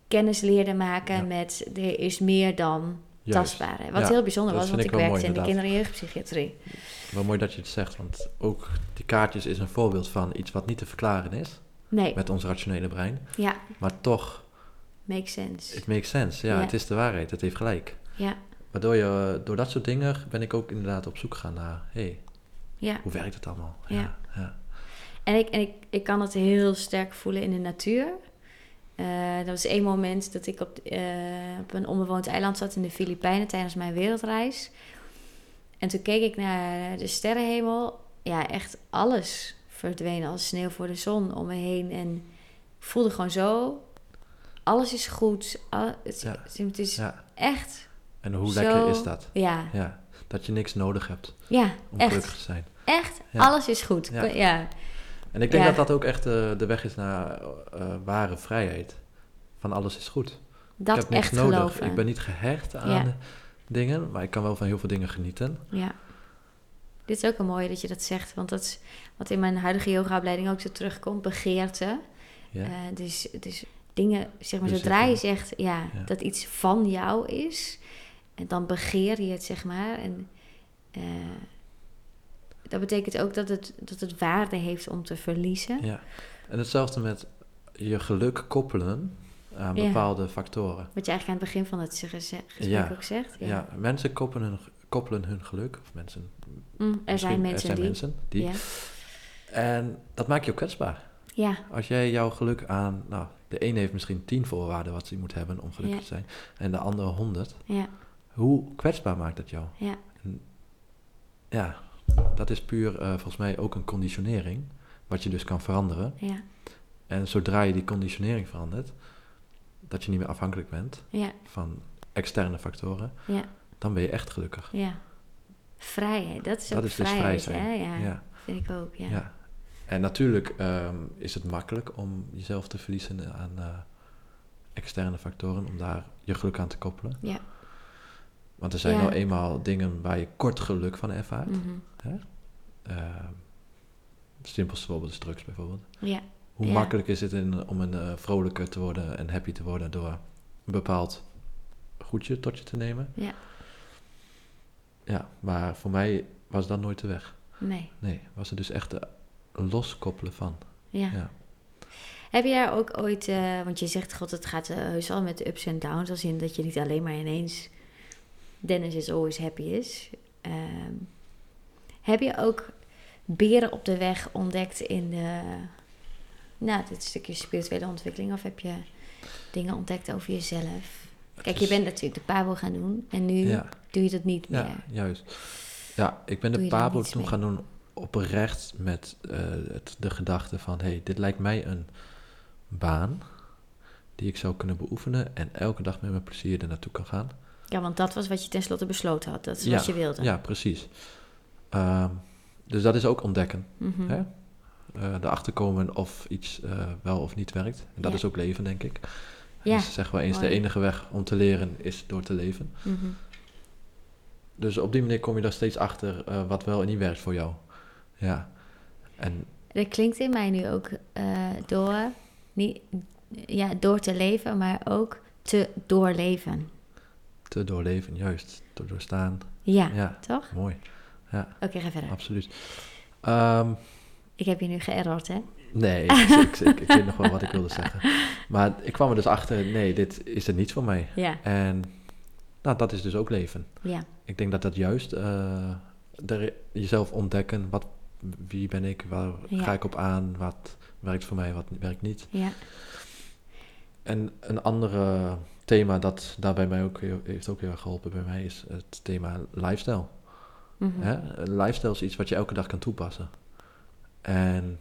kennis leerde maken
Ja.
met er is meer dan
Juist.
tastbare. Wat
Ja,
heel bijzonder was, want
ik
werkte
mooi,
in de kinder- en jeugdpsychiatrie.
Wel mooi dat je het zegt, want ook die kaartjes is een voorbeeld van iets wat niet te verklaren is
Nee,
met ons rationele brein.
ja,
Maar toch,
makes sense.
it makes sense. Ja, het is de waarheid, het heeft gelijk.
Ja,
Waardoor je, door dat soort dingen ben ik ook inderdaad op zoek gegaan naar, hé, hey,
ja.
hoe werkt het allemaal?
Ja.
ja.
En, ik, en ik, ik kan het heel sterk voelen in de natuur. Eh er was één moment dat ik op, eh, op een onbewoond eiland zat in de Filipijnen tijdens mijn wereldreis. En toen keek ik naar de sterrenhemel. Ja, echt alles verdween als sneeuw voor de zon om me heen. En ik voelde gewoon zo, alles is goed. Al- het,
Ja.
het is
Ja.
echt
En hoe
Zo-
lekker is dat?
Ja,
Ja, dat je niks nodig hebt
ja
om
echt.
gelukkig te zijn.
Echt, alles is goed.
Ja. En ik denk dat dat ook echt eh, de weg is naar eh, ware vrijheid. Van alles is goed.
Dat
ik heb niks
echt
nodig.
geloven.
Ik ben niet gehecht aan dingen, maar ik kan wel van heel veel dingen genieten.
Ja. Dit is ook een mooie dat je dat zegt, want dat is wat in mijn huidige yogaopleiding ook zo terugkomt, begeerte.
Ja,
Eh, dus, dus dingen, zeg maar, zodra je zegt ja,
Ja.
dat iets van jou is, en dan begeer je het, zeg maar. En eh, dat betekent ook dat het, dat het waarde heeft om te verliezen.
ja. En hetzelfde met je geluk koppelen aan
Ja.
bepaalde factoren.
Wat je eigenlijk aan het begin van het gesprek
Ja.
ook zegt. Ja.
Ja. mensen koppelen hun, koppelen hun geluk, of mensen,
Mm, er zijn mensen
er zijn
die.
mensen die.
Ja.
En dat maakt je ook kwetsbaar.
ja,
Als jij jouw geluk aan, nou, de een heeft misschien tien voorwaarden wat hij moet hebben om gelukkig te zijn, en de andere honderd.
ja,
Hoe kwetsbaar maakt dat jou?
ja,
Ja, dat is puur eh, volgens mij ook een conditionering, wat je dus kan veranderen.
ja,
En zodra je die conditionering verandert, dat je niet meer afhankelijk bent
ja,
van externe factoren,
ja,
dan ben je echt gelukkig.
ja. Vrijheid, dat is
Dat
ook
is dus
vrijheid,
vrij zijn.
hè? Ja,
Ja,
vind ik ook, ja.
En natuurlijk ehm, is het makkelijk om jezelf te verliezen aan eh, externe factoren, om daar je geluk aan te koppelen.
Ja.
Want er zijn
Ja.
nou eenmaal dingen waar je kort geluk van ervaart.
Mhm.
Ehm, het simpelste voorbeeld is drugs bijvoorbeeld.
Ja,
Hoe
Ja.
makkelijk is het in, om een eh, vrolijker te worden en happy te worden door een bepaald goedje tot je te nemen?
Ja.
Ja, maar voor mij was dat nooit de weg.
nee,
Nee, was het dus echt eh, loskoppelen van.
ja.
Ja.
Heb je daar ook ooit, eh, want je zegt, god, het gaat eh, heus al met de ups en downs, als in dat je niet alleen maar ineens Dennis is always happy is. Ehm, heb je ook beren op de weg ontdekt in de, nou, dit stukje spirituele ontwikkeling, of heb je dingen ontdekt over jezelf? Kijk, je bent natuurlijk de Pabo gaan doen en nu
Ja,
doe je dat niet meer.
ja, juist. Ja, ik ben
Doe
de Pabo toen
mee?
gaan doen oprecht met eh, het, de gedachte van... hey, dit lijkt mij een baan die ik zou kunnen beoefenen... en elke dag met mijn plezier er naartoe kan gaan.
Ja, want dat was wat je tenslotte besloten had. Dat is
Ja,
wat je wilde.
Ja, precies. Ehm, dus dat is ook ontdekken. Hè? Eh, erachter komen of iets eh, wel of niet werkt. En dat
Ja.
is ook leven, denk ik.
Ja,
Dus zeg wel eens, de enige weg om te leren is door te leven.
Mhm.
Dus op die manier kom je daar steeds achter wat wel en niet werkt voor jou. Ja. En
Dat klinkt in mij nu ook eh, door, niet, ja, door te leven, maar ook te doorleven.
te doorleven, juist. Te doorstaan.
Ja,
Ja,
toch?
mooi.
Oké, ga verder.
Absoluut. Ehm,
Ik heb je nu geërrord, hè?
nee, ik, ik, ik, ik weet nog wel wat ik wilde zeggen. Maar ik kwam er dus achter, nee, dit is er niet voor mij.
Ja,
En nou, dat is dus ook leven.
ja,
Ik denk dat dat juist eh, er- jezelf ontdekken. Wat, wie ben ik? Waar
Ja.
ga ik op aan? Wat werkt voor mij? Wat werkt niet?
ja.
En een andere thema dat daarbij mij ook heeft ook heel erg geholpen bij mij is het thema lifestyle.
Mhm.
Hè? Lifestyle is iets wat je elke dag kan toepassen. En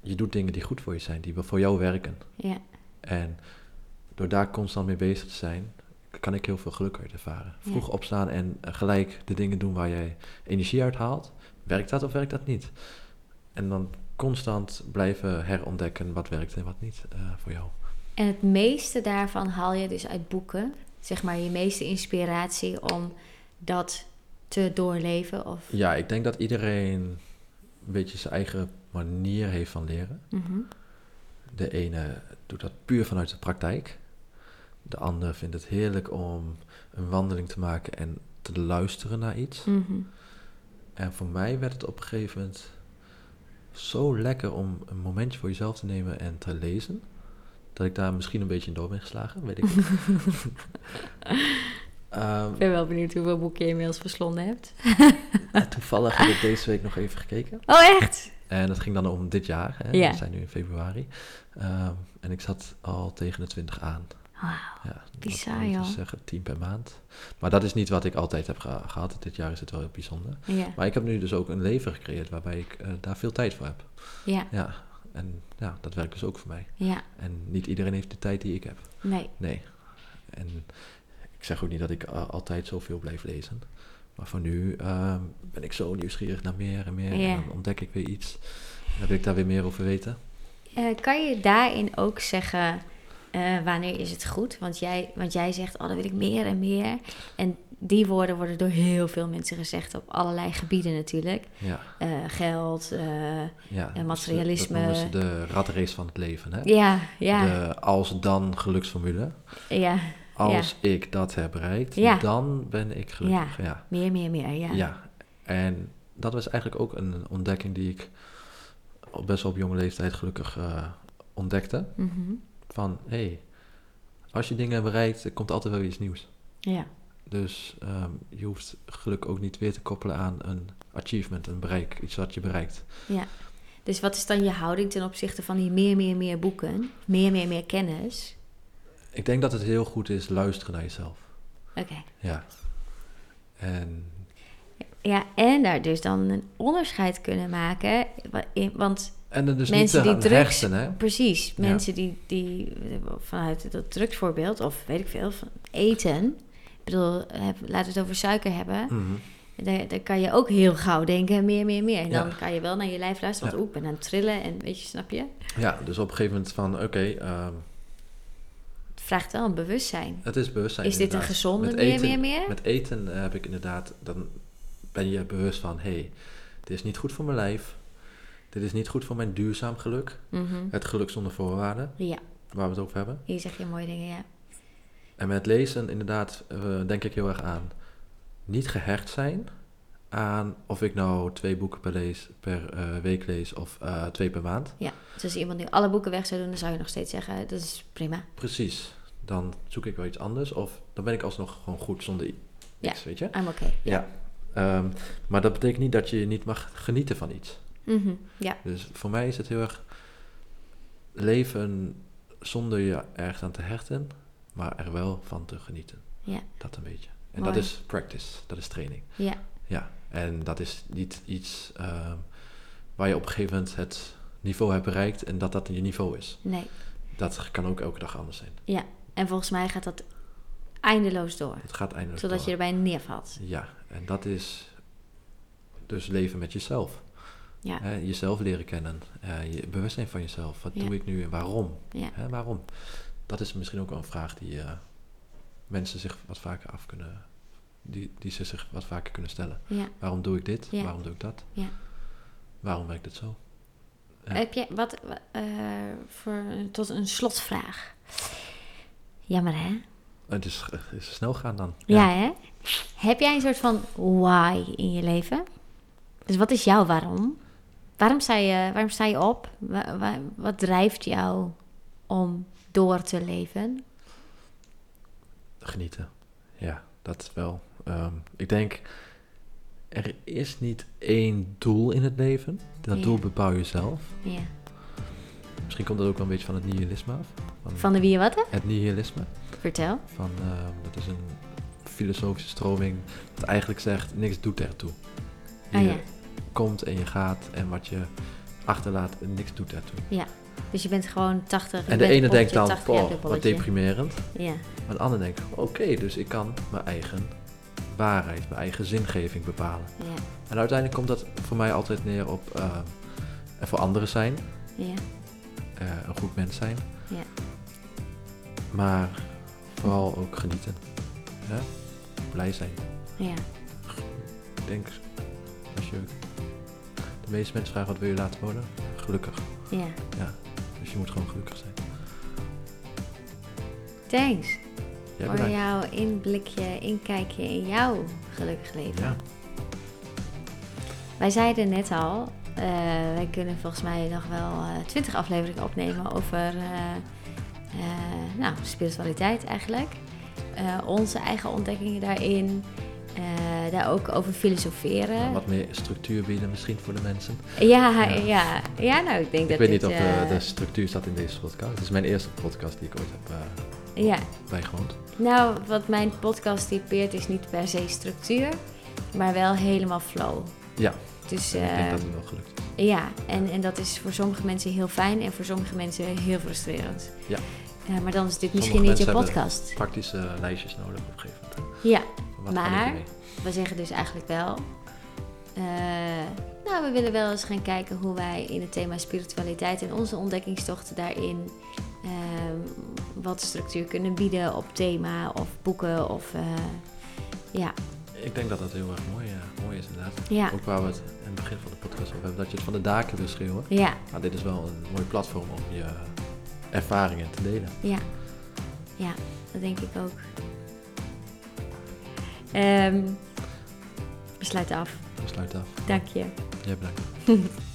je doet dingen die goed voor je zijn, die voor jou werken.
Ja,
En door daar constant mee bezig te zijn, kan ik heel veel geluk uit ervaren. Vroeg opstaan en gelijk de dingen doen waar jij energie uit haalt. Werkt dat of werkt dat niet? En dan constant blijven herontdekken wat werkt en wat niet eh, voor jou.
en het meeste daarvan haal je dus uit boeken. Zeg maar je meeste inspiratie om dat te doorleven? Of...
Ja, ik denk dat iedereen een beetje zijn eigen manier heeft van leren.
Mhm.
De ene doet dat puur vanuit de praktijk. De ander vindt het heerlijk om een wandeling te maken en te luisteren naar iets.
Mhm.
En voor mij werd het op een gegeven moment zo lekker om een momentje voor jezelf te nemen en te lezen. Dat ik daar misschien een beetje in door ben geslagen, weet ik niet. <laughs> Ehm,
Ik ben wel benieuwd hoeveel boeken je inmiddels verslonden hebt.
toevallig heb ik deze week nog even gekeken.
Oh, echt?
En dat ging dan om dit jaar. Hè?
Ja.
We zijn nu in februari. Ehm, en ik zat al tegen de 20 aan.
Wauw.
Ja,
Bizar,
ik
joh.
dus zeggen, 10 per maand. Maar dat is niet wat ik altijd heb geha- gehad. Dit jaar is het wel heel bijzonder.
Ja.
Maar ik heb nu dus ook een leven gecreëerd waarbij ik eh, daar veel tijd voor heb.
Ja.
Ja, en ja, dat werkt dus ook voor mij.
Ja.
En niet iedereen heeft de tijd die ik heb.
Nee.
Nee. En ik zeg ook niet dat ik a- altijd zoveel blijf lezen. Maar voor nu ehm, ben ik zo nieuwsgierig naar meer en meer.
Ja.
En dan ontdek ik weer iets. En dan wil ik daar weer meer over weten.
Eh, kan je daarin ook zeggen eh, wanneer is het goed? Want jij, want jij zegt, oh, dan wil ik meer en meer. En die woorden worden door heel veel mensen gezegd op allerlei gebieden natuurlijk.
Ja,
Eh, geld, eh,
ja.
En materialisme.
Dat de ratrace van het leven. Hè?
ja, ja,
De als-dan geluksformule.
ja,
Als ik dat heb bereikt,
Ja.
dan ben ik gelukkig. Ja.
meer, meer, meer, ja.
Ja. en dat was eigenlijk ook een ontdekking die ik best wel op jonge leeftijd gelukkig ontdekte.
Mhm.
Van, hé, hey, als je dingen bereikt, er komt altijd wel iets nieuws.
ja.
Dus ehm, je hoeft geluk ook niet weer te koppelen aan een achievement, een bereik, iets wat je bereikt.
Ja. Dus wat is dan je houding ten opzichte van die meer, meer, meer boeken? Meer, meer, meer kennis?
Ik denk dat het heel goed is luisteren naar jezelf.
Oké.
Ja. En
Ja, en daar dus dan een onderscheid kunnen maken. Want
En er dus
Mensen
niet
die drugs-
hechten, hè?
precies,
Ja.
mensen die, die vanuit dat drugsvoorbeeld, of weet ik veel, van eten. Ik bedoel, heb- laten we het over suiker hebben.
Mhm.
Daar, daar kan je ook heel gauw denken, meer, meer, meer. En dan
Ja.
kan je wel naar je lijf luisteren, want
Ja.
oeh, ik ben aan het trillen en weet je, snap je?
Ja, dus op een gegeven moment van, oké, ehm,
Het vraagt wel een bewustzijn.
het is bewustzijn.
Is dit een gezonde
Met
meer,
eten-
meer, meer?
Met eten eh, heb ik inderdaad, dan ben je bewust van, hé, hey, dit is niet goed voor mijn lijf. Dit is niet goed voor mijn duurzaam geluk.
Mhm.
Het geluk zonder voorwaarden,
Ja,
waar we het over hebben.
hier zeg je mooie dingen, ja.
En met lezen inderdaad eh, denk ik heel erg aan niet gehecht zijn aan of ik nou twee boeken per, lees, per eh, week lees of eh, twee per maand.
Ja, dus als iemand nu alle boeken weg zou doen, dan zou je nog steeds zeggen, dat is prima.
Precies. Dan zoek ik wel iets anders of dan ben ik alsnog gewoon goed zonder i-
Ja.
iets, weet je?
I'm okay.
Ja. Ehm, maar dat betekent niet dat je niet mag genieten van iets.
Mhm, Ja,
Dus voor mij is het heel erg leven zonder je ergens aan te hechten, maar er wel van te genieten.
ja,
Dat een beetje. En
Mooi.
dat is practice, dat is training.
ja.
Ja, en dat is niet iets ehm, waar je op een gegeven moment het niveau hebt bereikt en dat dat je niveau is.
Nee,
Dat kan ook elke dag anders zijn.
ja. En volgens mij gaat dat eindeloos door.
Het gaat eindeloos
Zodat
door.
je erbij neervalt.
Ja, en dat is dus leven met jezelf.
Ja,
Hè, jezelf leren kennen, eh, je bewustzijn van jezelf. Wat
Ja.
doe ik nu en waarom?
ja,
Hè, waarom? Dat is misschien ook wel een vraag die eh, mensen zich wat vaker af kunnen, die, die ze zich wat vaker kunnen stellen. Waarom doe ik dit? Waarom doe ik dat?
Ja.
Waarom werkt het zo? Ja.
Heb je wat wa- eh, voor tot een slotvraag? Jammer hè?
Het is, het is snel gaan dan.
Ja. hè? Heb jij een soort van why in je leven? Dus wat is jouw waarom? Waarom sta je, waarom sta je op? Wa- wa- wat drijft jou om door te leven?
Genieten. Ja, dat wel. Ehm, ik denk, er is niet één doel in het leven. Dat
Ja.
doel bepaal je zelf.
Ja.
Misschien komt dat ook wel een beetje van het nihilisme af.
Van de wie je wat hè?
Het nihilisme.
Vertel.
Van, ehm, dat is een filosofische stroming dat eigenlijk zegt, niks doet ertoe.
Ah ja.
Komt en je gaat en wat je achterlaat, niks doet ertoe.
Dus je bent gewoon 80. je
En de ene denkt dan,
bolletje, 80 jaar
"Poh,
dit
wat
bolletje."
deprimerend.
Ja.
Maar de ander denkt, oké, dus ik kan mijn eigen waarheid, mijn eigen zingeving bepalen.
Ja.
En uiteindelijk komt dat voor mij altijd neer op er voor anderen zijn,
Ja.
eh, een goed mens zijn,
Ja.
maar vooral ook genieten. Hè? Blij zijn.
Ja.
Ik denk, als je de meeste mensen vragen wat wil je laten worden? Gelukkig.
Ja.
Ja. Dus je moet gewoon gelukkig zijn.
Thanks voor
bedankt.
jouw inblikje, inkijkje in jouw gelukkig leven.
Ja.
Wij zeiden net al, eh, wij kunnen volgens mij nog wel twintig afleveringen opnemen over eh, eh, nou, spiritualiteit eigenlijk. Eh, onze eigen ontdekkingen daarin. Eh, daar ook over filosoferen.
Nou, Wat meer structuur bieden misschien voor de mensen.
Ja,
Ja.
ja. ja. nou ik denk
Ik
dat
weet
dit,
niet of de,
eh,
de structuur staat in deze podcast. Het is mijn eerste podcast die ik ooit heb eh,
Ja,
bijgewoond.
nou wat mijn podcast typeert is niet per se structuur, maar wel helemaal flow.
Ja,
Dus
ik denk dat het wel gelukt is.
ja, en, en dat is voor sommige mensen heel fijn en voor sommige mensen heel frustrerend.
Ja.
Maar dan is dit
Sommige
misschien niet je podcast.
Praktische lijstjes nodig op een gegeven moment.
Ja,
Wat
Maar- we zeggen dus eigenlijk wel. eh, nou, we willen wel eens gaan kijken hoe wij in het thema spiritualiteit en onze ontdekkingstochten daarin ehm, wat structuur kunnen bieden op thema of boeken of eh, ja,
Ik denk dat dat heel erg mooi, eh, mooi is inderdaad.
ja,
Ook waar we het in het begin van de podcast over hebben, dat je het van de daken wil schreeuwen.
ja,
Maar dit is wel een mooi platform om je ervaringen te delen.
ja, ja, dat denk ik ook. Ehm, we sluiten af.
We sluiten af.
Dank je.
Jij bedankt. <laughs>